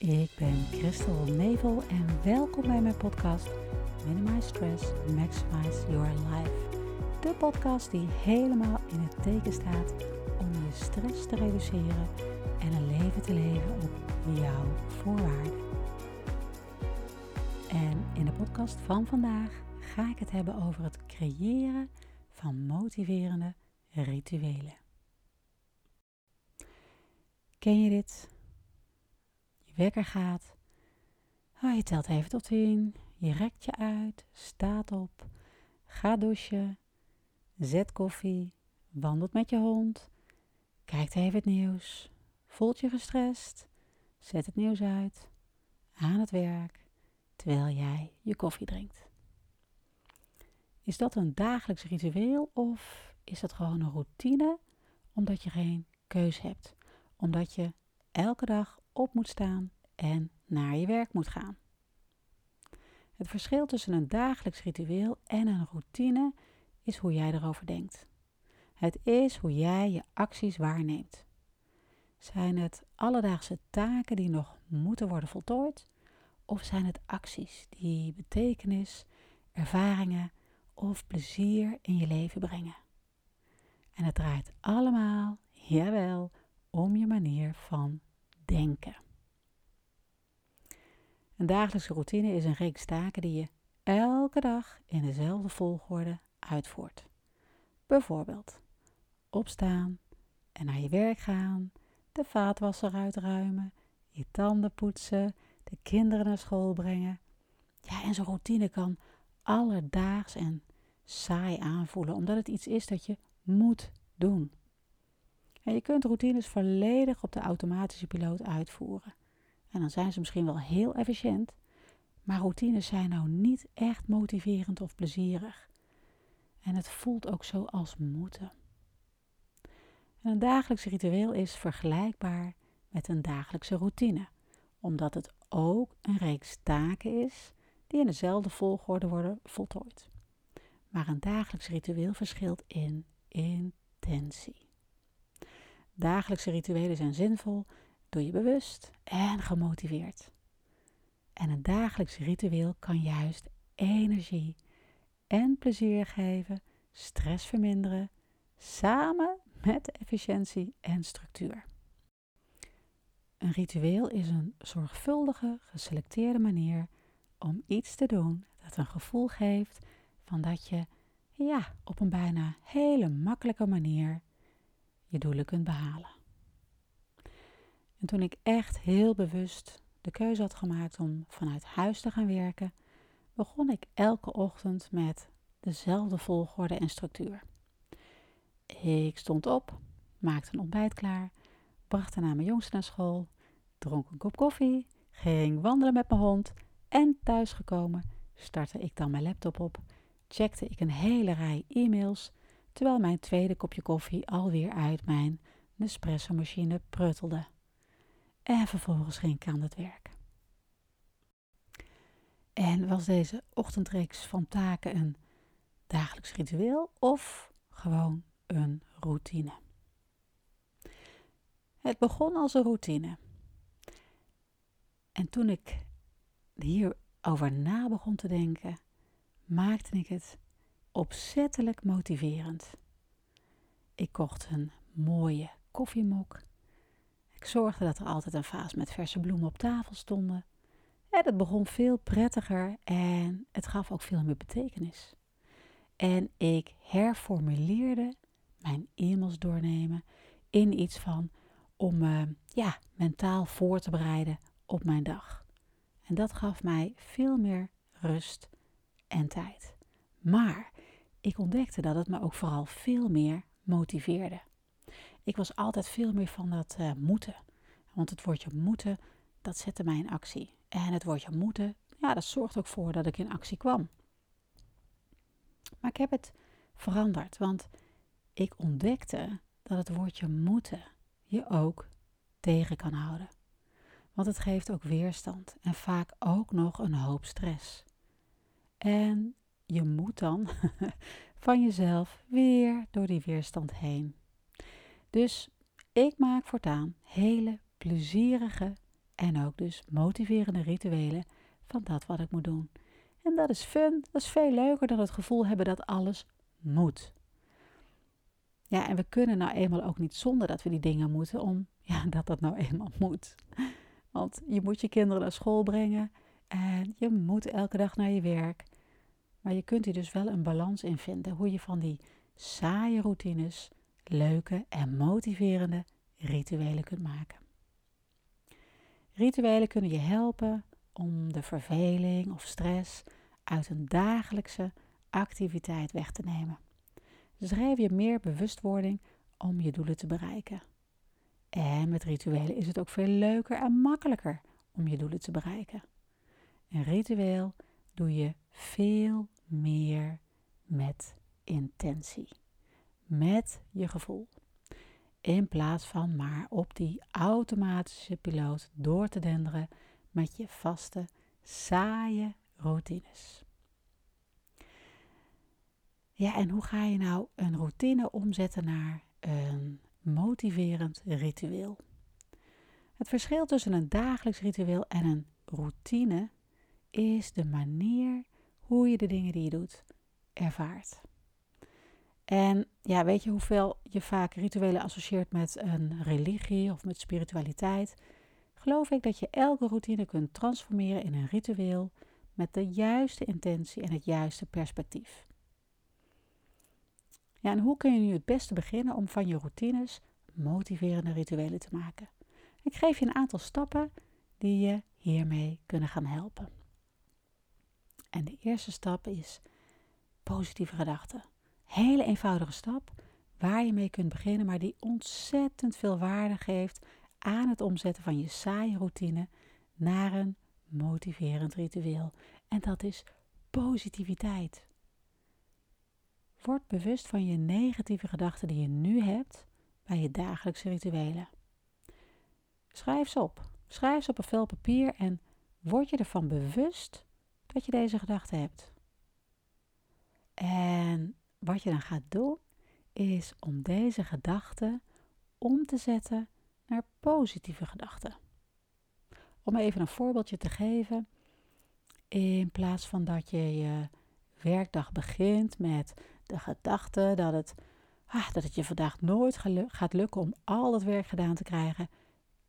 Ik ben Christel Nevel en welkom bij mijn podcast Minimize Stress, Maximize Your Life. De podcast die helemaal in het teken staat om je stress te reduceren en een leven te leven op jouw voorwaarden. En in de podcast van vandaag ga ik het hebben over het creëren van motiverende rituelen. Ken je dit? Je wekker gaat. Oh, je telt even tot tien. Je rekt je uit. Staat op. Gaat douchen. Zet koffie. Wandelt met je hond. Kijkt even het nieuws. Voelt je gestrest. Zet het nieuws uit. Aan het werk. Terwijl jij je koffie drinkt. Is dat een dagelijks ritueel of is dat gewoon een routine omdat je geen keus hebt? Omdat je elke dag op moet staan en naar je werk moet gaan. Het verschil tussen een dagelijks ritueel en een routine is hoe jij erover denkt. Het is hoe jij je acties waarneemt. Zijn het alledaagse taken die nog moeten worden voltooid? Of zijn het acties die betekenis, ervaringen of plezier in je leven brengen? En het draait allemaal, jawel, om je manier van denken. Een dagelijkse routine is een reeks taken die je elke dag in dezelfde volgorde uitvoert. Bijvoorbeeld opstaan en naar je werk gaan, de vaatwasser uitruimen, je tanden poetsen, de kinderen naar school brengen. Ja, en zo'n routine kan alledaags en saai aanvoelen, omdat het iets is dat je moet doen. Je kunt routines volledig op de automatische piloot uitvoeren. En dan zijn ze misschien wel heel efficiënt, maar routines zijn nou niet echt motiverend of plezierig. En het voelt ook zo als moeten. En een dagelijks ritueel is vergelijkbaar met een dagelijkse routine, omdat het ook een reeks taken is die in dezelfde volgorde worden voltooid. Maar een dagelijks ritueel verschilt in intentie. Dagelijkse rituelen zijn zinvol doe je bewust en gemotiveerd. En een dagelijks ritueel kan juist energie en plezier geven, stress verminderen, samen met efficiëntie en structuur. Een ritueel is een zorgvuldige, geselecteerde manier om iets te doen dat een gevoel geeft van dat je ja, op een bijna hele makkelijke manier je doelen kunt behalen. En toen ik echt heel bewust de keuze had gemaakt om vanuit huis te gaan werken, begon ik elke ochtend met dezelfde volgorde en structuur. Ik stond op, maakte een ontbijt klaar, bracht daarna mijn jongste naar school, dronk een kop koffie, ging wandelen met mijn hond en thuisgekomen startte ik dan mijn laptop op, checkte ik een hele rij e-mails, terwijl mijn tweede kopje koffie alweer uit mijn Nespresso-machine pruttelde. En vervolgens ging ik aan het werk. En was deze ochtendreeks van taken een dagelijks ritueel of gewoon een routine? Het begon als een routine. En toen ik hierover na begon te denken, maakte ik het opzettelijk motiverend. Ik kocht een mooie koffiemok ik zorgde dat er altijd een vaas met verse bloemen op tafel stonden. En het begon veel prettiger en het gaf ook veel meer betekenis. En ik herformuleerde mijn e-mails doornemen in iets van om me ja, mentaal voor te bereiden op mijn dag. En dat gaf mij veel meer rust en tijd. Maar ik ontdekte dat het me ook vooral veel meer motiveerde. Ik was altijd veel meer van dat uh, moeten. Want het woordje moeten, dat zette mij in actie. En het woordje moeten, ja, dat zorgt ook voor dat ik in actie kwam. Maar ik heb het veranderd, want ik ontdekte dat het woordje moeten je ook tegen kan houden. Want het geeft ook weerstand en vaak ook nog een hoop stress. En je moet dan van jezelf weer door die weerstand heen. Dus ik maak voortaan hele plezierige en ook dus motiverende rituelen van dat wat ik moet doen. En dat is fun, dat is veel leuker dan het gevoel hebben dat alles moet. Ja, en we kunnen nou eenmaal ook niet zonder dat we die dingen moeten, om ja, dat dat nou eenmaal moet. Want je moet je kinderen naar school brengen en je moet elke dag naar je werk. Maar je kunt hier dus wel een balans in vinden hoe je van die saaie routines leuke en motiverende rituelen kunt maken. Rituelen kunnen je helpen om de verveling of stress uit een dagelijkse activiteit weg te nemen. Geef je meer bewustwording om je doelen te bereiken. En met rituelen is het ook veel leuker en makkelijker om je doelen te bereiken. Een ritueel doe je veel meer met intentie. Met je gevoel. In plaats van maar op die automatische piloot door te denderen met je vaste, saaie routines. Ja, en hoe ga je nou een routine omzetten naar een motiverend ritueel? Het verschil tussen een dagelijks ritueel en een routine is de manier hoe je de dingen die je doet ervaart. En ja, weet je hoeveel je vaak rituelen associeert met een religie of met spiritualiteit? Geloof ik dat je elke routine kunt transformeren in een ritueel met de juiste intentie en het juiste perspectief. Ja, en hoe kun je nu het beste beginnen om van je routines motiverende rituelen te maken? Ik geef je een aantal stappen die je hiermee kunnen gaan helpen. En de eerste stap is positieve gedachten. Hele eenvoudige stap waar je mee kunt beginnen, maar die ontzettend veel waarde geeft aan het omzetten van je saaie routine naar een motiverend ritueel. En dat is positiviteit. Word bewust van je negatieve gedachten die je nu hebt bij je dagelijkse rituelen. Schrijf ze op. Schrijf ze op een vel papier en word je ervan bewust dat je deze gedachten hebt. En wat je dan gaat doen, is om deze gedachten om te zetten naar positieve gedachten. Om even een voorbeeldje te geven, in plaats van dat je je werkdag begint met de gedachte dat het, ah, dat het je vandaag nooit gaat lukken om al het werk gedaan te krijgen,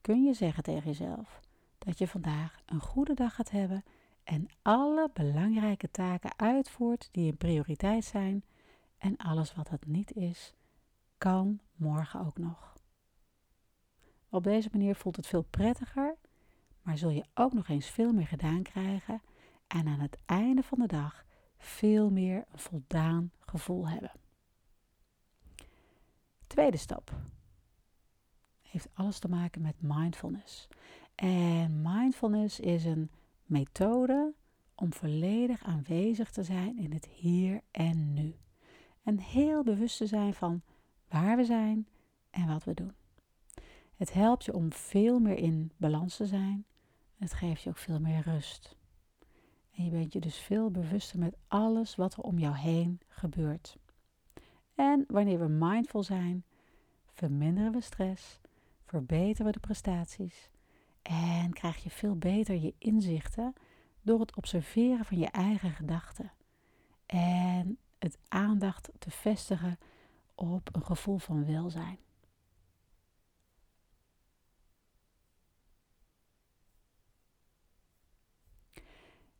kun je zeggen tegen jezelf dat je vandaag een goede dag gaat hebben en alle belangrijke taken uitvoert die een prioriteit zijn en alles wat dat niet is, kan morgen ook nog. Op deze manier voelt het veel prettiger, maar zul je ook nog eens veel meer gedaan krijgen en aan het einde van de dag veel meer een voldaan gevoel hebben. Tweede stap heeft alles te maken met mindfulness. En mindfulness is een methode om volledig aanwezig te zijn in het hier en nu. En heel bewust te zijn van waar we zijn en wat we doen. Het helpt je om veel meer in balans te zijn. Het geeft je ook veel meer rust. En je bent je dus veel bewuster met alles wat er om jou heen gebeurt. En wanneer we mindful zijn, verminderen we stress, verbeteren we de prestaties en krijg je veel beter je inzichten door het observeren van je eigen gedachten. En het aandacht te vestigen op een gevoel van welzijn.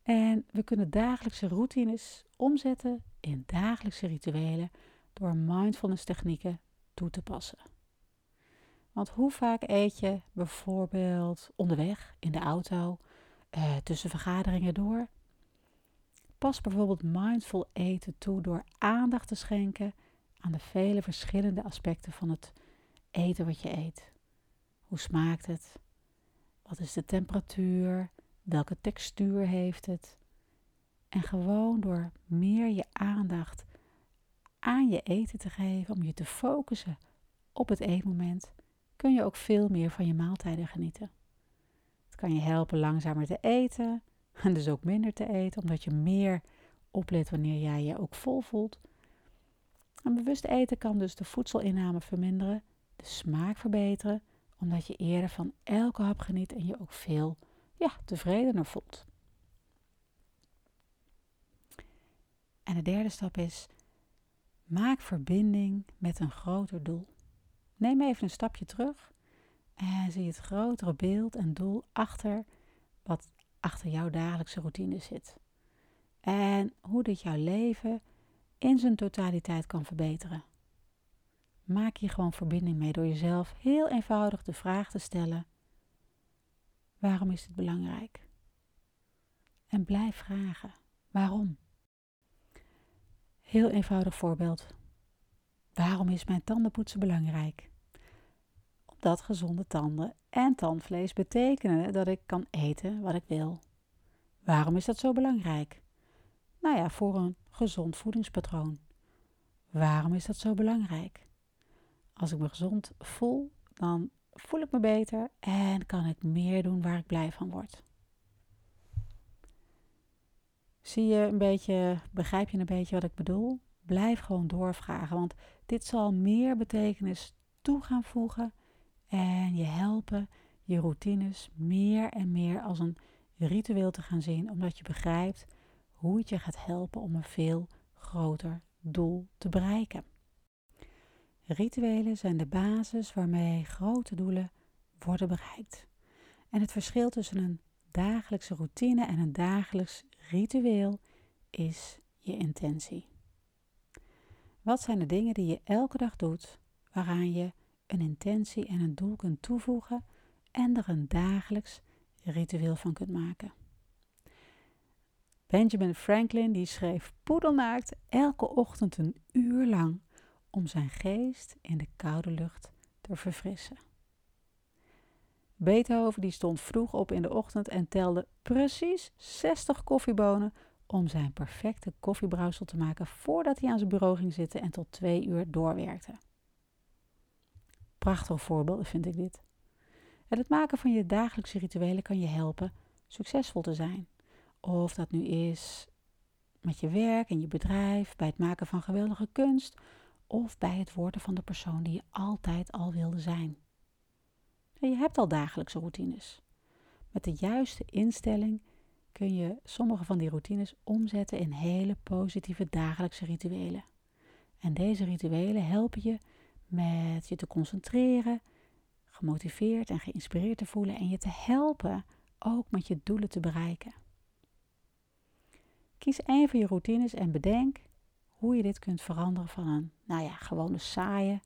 En we kunnen dagelijkse routines omzetten in dagelijkse rituelen door mindfulness technieken toe te passen. Want hoe vaak eet je bijvoorbeeld onderweg in de auto, uh, tussen vergaderingen door? Pas bijvoorbeeld mindful eten toe door aandacht te schenken aan de vele verschillende aspecten van het eten wat je eet. Hoe smaakt het? Wat is de temperatuur? Welke textuur heeft het? En gewoon door meer je aandacht aan je eten te geven, om je te focussen op het eetmoment, kun je ook veel meer van je maaltijden genieten. Het kan je helpen langzamer te eten en dus ook minder te eten, omdat je meer oplet wanneer jij je ook vol voelt. En bewust eten kan dus de voedselinname verminderen, de smaak verbeteren, omdat je eerder van elke hap geniet en je ook veel ja, tevredener voelt. En de derde stap is: maak verbinding met een groter doel. Neem even een stapje terug en zie het grotere beeld en doel achter wat achter jouw dagelijkse routine zit. En hoe dit jouw leven in zijn totaliteit kan verbeteren. Maak hier gewoon verbinding mee door jezelf heel eenvoudig de vraag te stellen: waarom is het belangrijk? En blijf vragen: waarom? Heel eenvoudig voorbeeld. Waarom is mijn tandenpoetsen belangrijk? Omdat gezonde tanden en tandvlees betekenen dat ik kan eten wat ik wil. Waarom is dat zo belangrijk? Nou ja, voor een gezond voedingspatroon. Waarom is dat zo belangrijk? Als ik me gezond voel, dan voel ik me beter en kan ik meer doen waar ik blij van word. Zie je een beetje, begrijp je een beetje wat ik bedoel? Blijf gewoon doorvragen, want dit zal meer betekenis toe gaan voegen en je helpen je routines meer en meer als een ritueel te gaan zien, omdat je begrijpt hoe het je gaat helpen om een veel groter doel te bereiken. Rituelen zijn de basis waarmee grote doelen worden bereikt. En het verschil tussen een dagelijkse routine en een dagelijks ritueel is je intentie. Wat zijn de dingen die je elke dag doet waaraan je een intentie en een doel kunt toevoegen en er een dagelijks ritueel van kunt maken? Benjamin Franklin die schreef poedelnaakt elke ochtend een uur lang om zijn geest in de koude lucht te verfrissen. Beethoven die stond vroeg op in de ochtend en telde precies 60 koffiebonen om zijn perfecte koffiebrouwsel te maken voordat hij aan zijn bureau ging zitten en tot twee uur doorwerkte. Prachtig voorbeeld vind ik dit. En het maken van je dagelijkse rituelen kan je helpen succesvol te zijn. Of dat nu is met je werk en je bedrijf, bij het maken van geweldige kunst of bij het worden van de persoon die je altijd al wilde zijn. En je hebt al dagelijkse routines. Met de juiste instelling kun je sommige van die routines omzetten in hele positieve dagelijkse rituelen. En deze rituelen helpen je met je te concentreren, gemotiveerd en geïnspireerd te voelen en je te helpen ook met je doelen te bereiken. Kies een van je routines en bedenk hoe je dit kunt veranderen van een, nou ja, gewone saaie,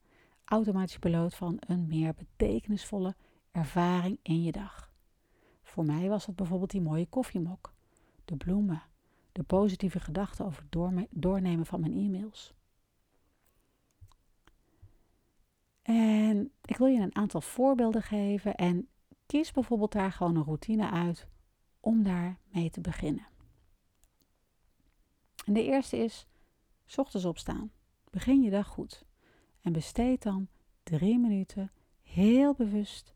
automatische piloot van een meer betekenisvolle ervaring in je dag. Voor mij was dat bijvoorbeeld die mooie koffiemok, de bloemen, de positieve gedachten over het doornemen van mijn e-mails. En ik wil je een aantal voorbeelden geven en kies bijvoorbeeld daar gewoon een routine uit om daar mee te beginnen. En de eerste is ochtends opstaan. Begin je dag goed. En besteed dan drie minuten heel bewust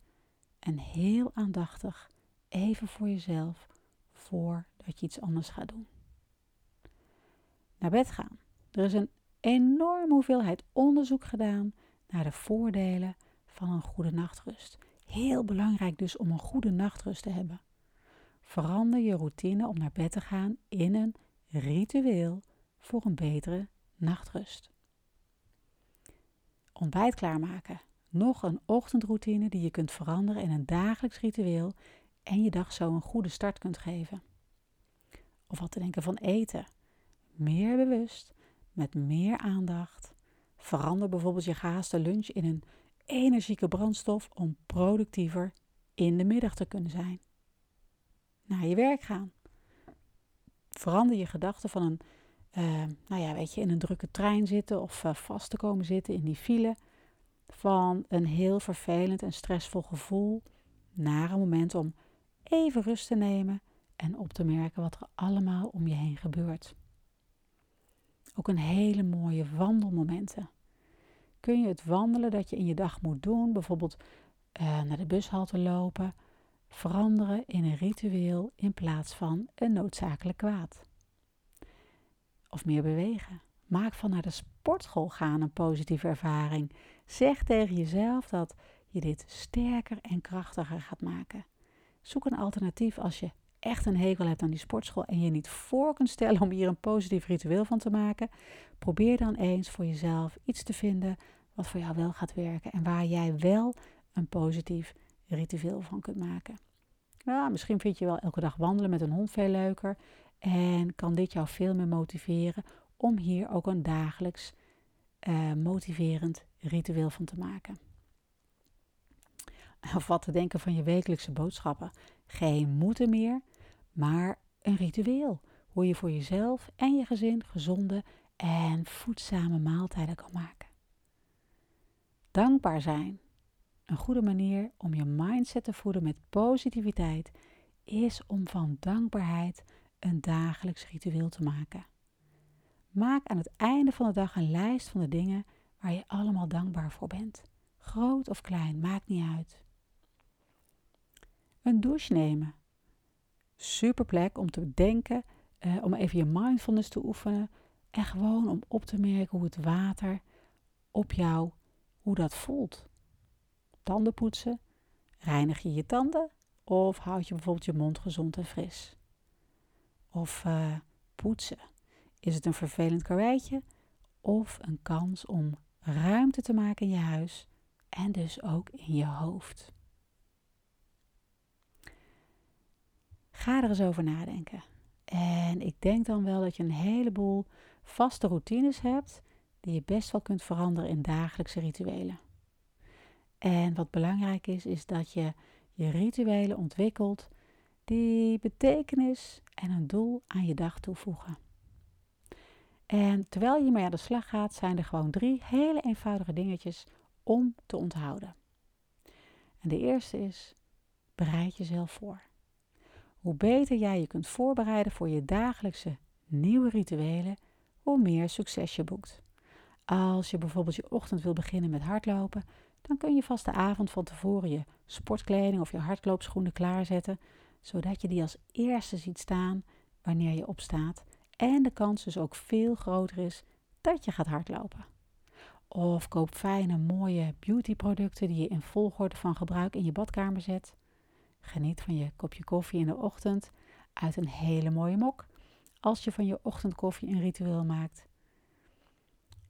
en heel aandachtig even voor jezelf voordat je iets anders gaat doen. Naar bed gaan. Er is een enorme hoeveelheid onderzoek gedaan naar de voordelen van een goede nachtrust. Heel belangrijk dus om een goede nachtrust te hebben. Verander je routine om naar bed te gaan in een ritueel voor een betere nachtrust. Ontbijt klaarmaken. Nog een ochtendroutine die je kunt veranderen in een dagelijks ritueel en je dag zo een goede start kunt geven. Of wat te denken van eten. Meer bewust, met meer aandacht. Verander bijvoorbeeld je gehaaste lunch in een energieke brandstof om productiever in de middag te kunnen zijn. Naar je werk gaan. Verander je gedachten van een uh, nou ja, weet je, in een drukke trein zitten of uh, vast te komen zitten in die file. Van een heel vervelend en stressvol gevoel naar een moment om even rust te nemen en op te merken wat er allemaal om je heen gebeurt. Ook een hele mooie wandelmomenten. Kun je het wandelen dat je in je dag moet doen, bijvoorbeeld uh, naar de bushalte lopen, veranderen in een ritueel in plaats van een noodzakelijk kwaad of meer bewegen. Maak van naar de sportschool gaan een positieve ervaring. Zeg tegen jezelf dat je dit sterker en krachtiger gaat maken. Zoek een alternatief als je echt een hekel hebt aan die sportschool en je niet voor kunt stellen om hier een positief ritueel van te maken. Probeer dan eens voor jezelf iets te vinden wat voor jou wel gaat werken en waar jij wel een positief ritueel van kunt maken. Ja, misschien vind je wel elke dag wandelen met een hond veel leuker en kan dit jou veel meer motiveren om hier ook een dagelijks uh, motiverend ritueel van te maken. Of wat te denken van je wekelijkse boodschappen. Geen moeten meer, maar een ritueel. Hoe je voor jezelf en je gezin gezonde en voedzame maaltijden kan maken. Dankbaar zijn. Een goede manier om je mindset te voeden met positiviteit is om van dankbaarheid een dagelijks ritueel te maken. Maak aan het einde van de dag een lijst van de dingen waar je allemaal dankbaar voor bent. Groot of klein, maakt niet uit. Een douche nemen. Super plek om te denken, eh, om even je mindfulness te oefenen. En gewoon om op te merken hoe het water op jou, hoe dat voelt. Tanden poetsen. Reinig je je tanden? Of houd je bijvoorbeeld je mond gezond en fris? Of uh, poetsen. Is het een vervelend karweitje? Of een kans om ruimte te maken in je huis en dus ook in je hoofd? Ga er eens over nadenken. En ik denk dan wel dat je een heleboel vaste routines hebt die je best wel kunt veranderen in dagelijkse rituelen. En wat belangrijk is, is dat je je rituelen ontwikkelt die betekenis en een doel aan je dag toevoegen. En terwijl je mee aan de slag gaat, zijn er gewoon drie hele eenvoudige dingetjes om te onthouden. En de eerste is: bereid jezelf voor. Hoe beter jij je kunt voorbereiden voor je dagelijkse nieuwe rituelen, hoe meer succes je boekt. Als je bijvoorbeeld je ochtend wil beginnen met hardlopen, dan kun je vast de avond van tevoren je sportkleding of je hardloopschoenen klaarzetten, zodat je die als eerste ziet staan wanneer je opstaat en de kans dus ook veel groter is dat je gaat hardlopen. Of koop fijne, mooie beautyproducten die je in volgorde van gebruik in je badkamer zet. Geniet van je kopje koffie in de ochtend uit een hele mooie mok, als je van je ochtendkoffie een ritueel maakt.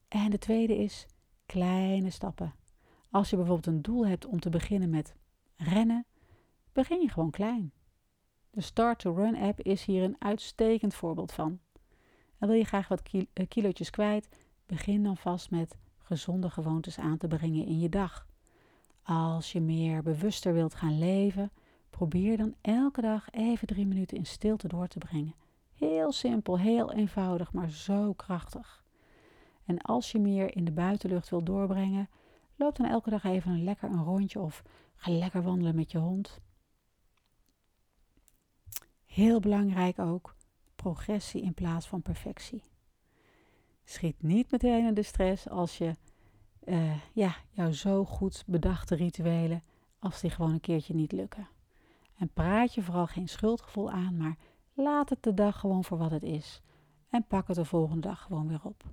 En de tweede is kleine stappen. Als je bijvoorbeeld een doel hebt om te beginnen met rennen, begin je gewoon klein. De Start to Run app is hier een uitstekend voorbeeld van. En wil je graag wat eh, kilootjes kwijt, begin dan vast met gezonde gewoontes aan te brengen in je dag. Als je meer bewuster wilt gaan leven, probeer dan elke dag even drie minuten in stilte door te brengen. Heel simpel, heel eenvoudig, maar zo krachtig. En als je meer in de buitenlucht wilt doorbrengen, loop dan elke dag even een lekker een rondje of ga lekker wandelen met je hond. Heel belangrijk ook, progressie in plaats van perfectie. Schiet niet meteen in de stress als je uh, ja, jouw zo goed bedachte rituelen, als die gewoon een keertje niet lukken. En praat je vooral geen schuldgevoel aan, maar laat het de dag gewoon voor wat het is. En pak het de volgende dag gewoon weer op.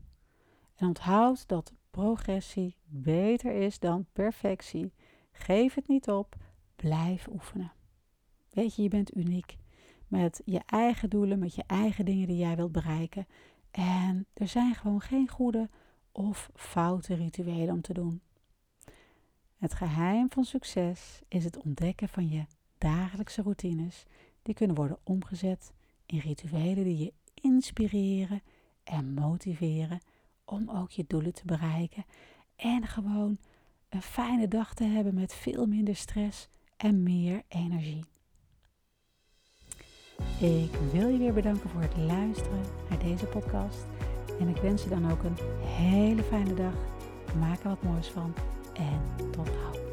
En onthoud dat progressie beter is dan perfectie. Geef het niet op, blijf oefenen. Weet je, je bent uniek met je eigen doelen, met je eigen dingen die jij wilt bereiken. En er zijn gewoon geen goede of foute rituelen om te doen. Het geheim van succes is het ontdekken van je dagelijkse routines. Die kunnen worden omgezet in rituelen die je inspireren en motiveren om ook je doelen te bereiken. En gewoon een fijne dag te hebben met veel minder stress en meer energie. Ik wil je weer bedanken voor het luisteren naar deze podcast. En ik wens je dan ook een hele fijne dag. Maak er wat moois van. En tot gauw.